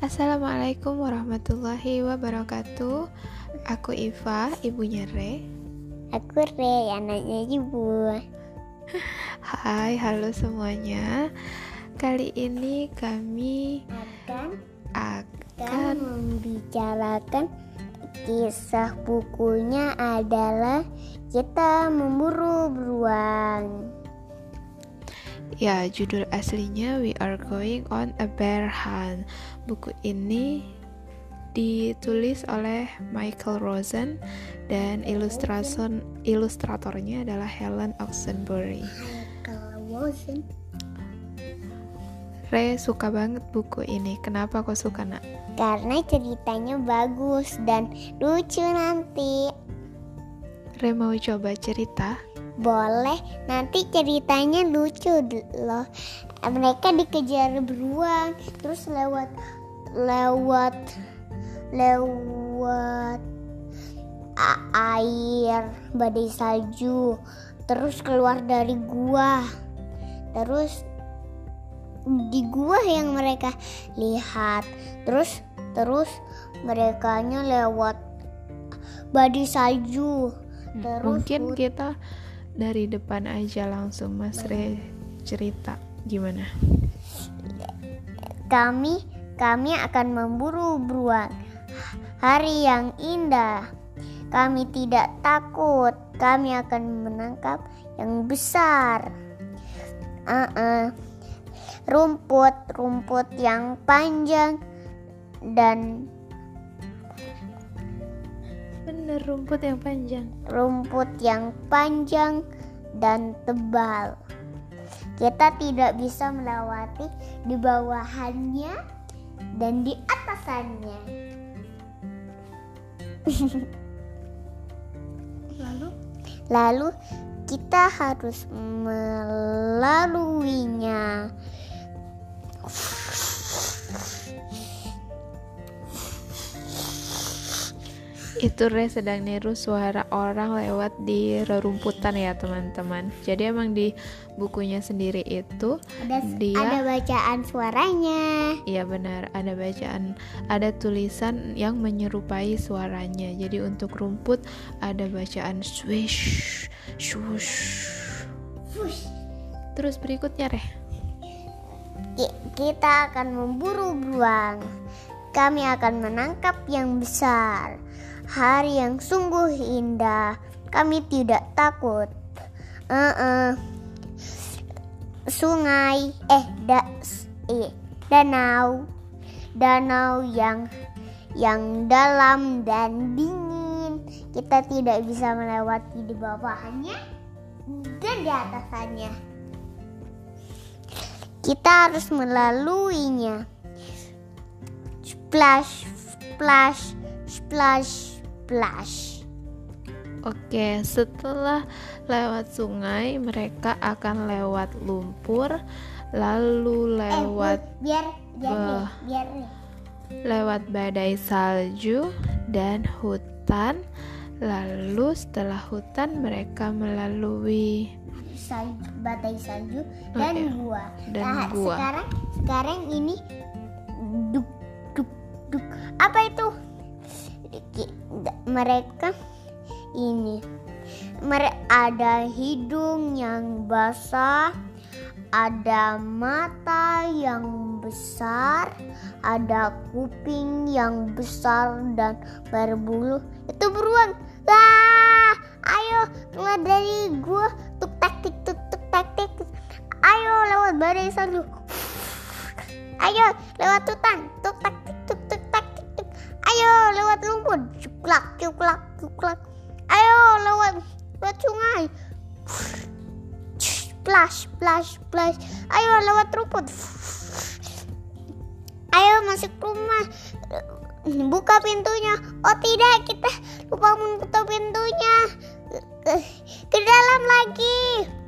Assalamualaikum warahmatullahi wabarakatuh. Aku Iva, ibunya Re. Aku Re, anaknya ibu. Hai, halo semuanya. Kali ini kami Akan akan akan membicarakan kisah bukunya adalah kita memburu beruang. Ya judul aslinya We Are Going on a Bear Hunt. Buku ini ditulis oleh Michael Rosen dan ilustrason ilustratornya adalah Helen Oxenbury. Bosan, Re suka banget buku ini. Kenapa kau suka nak? karena ceritanya bagus dan lucu nanti. Re mau coba cerita? Boleh, nanti ceritanya lucu loh. Mereka dikejar beruang, terus lewat lewat lewat air badai salju, terus keluar dari gua. Terus di gua yang mereka lihat, terus terus merekanya lewat badai salju. Terus Mungkin kita dari depan aja langsung Mas Re cerita gimana? Kami kami akan memburu beruang. Hari yang indah. Kami tidak takut. Kami akan menangkap yang besar. Uh-uh. Rumput, rumput yang panjang dan Bener rumput yang panjang. rumput yang panjang dan tebal. Kita tidak bisa melewati di bawahannya dan di atasannya. Lalu Lalu kita harus melaluinya. Itu Re sedang niru suara orang lewat di rerumputan ya teman-teman. Jadi emang di bukunya sendiri itu Ada Dia- ada bacaan suaranya. Iya benar, ada bacaan, ada tulisan yang menyerupai suaranya. Jadi untuk rumput ada bacaan swish, swish. Fush. Terus berikutnya Reh. Ki- Kita akan memburu beruang. Kami akan menangkap yang besar. Hari yang sungguh indah. Kami tidak takut. Eh-eh. Sungai, eh, da, eh, danau, danau yang yang dalam dan dingin. Kita tidak bisa melewati di bawahnya dan di atasannya. Kita harus melaluinya. Splash, splash, splash, splash. Oke, setelah lewat sungai, mereka akan lewat lumpur, lalu lewat eh, biar biar nih, biar nih. lewat badai salju dan hutan. Lalu setelah hutan mereka melalui Salju, batai salju dan iya. gua. Dan Nah, gua. Sekarang sekarang ini duk duk duk. Apa itu? Mereka ini mere ada hidung yang basah, ada mata yang besar, ada kuping yang besar dan berbulu. Itu beruang. Wah, ayo keluar dari gua. Tuk tak tik tuk tuk tak tik. Ayo lewat badai salju. Ayo lewat hutan. Tuk tak Ayo lewat lumpur. Cuklak cuklak cuklak. Ayo lewat lewat sungai. Splash, splash, splash. Ayo lewat rumput. Ayo masuk rumah. Buka pintunya. Oh tidak, kita lupa menutup pintunya. Ke dalam lagi.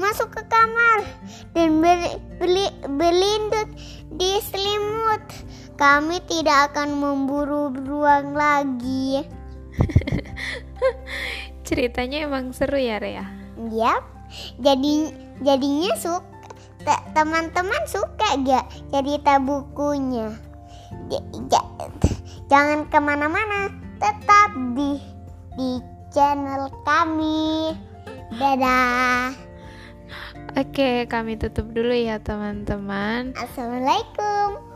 Masuk ke kamar dan ber- beli, berlindung di selimut. Kami tidak akan memburu beruang lagi. Ceritanya emang seru ya Rea. Yap. Jadi jadinya suka te- teman-teman suka gak cerita bukunya J- j- jangan ke mana-mana tetap di di channel kami dadah Oke, kami tutup dulu ya teman-teman. assalamualaikum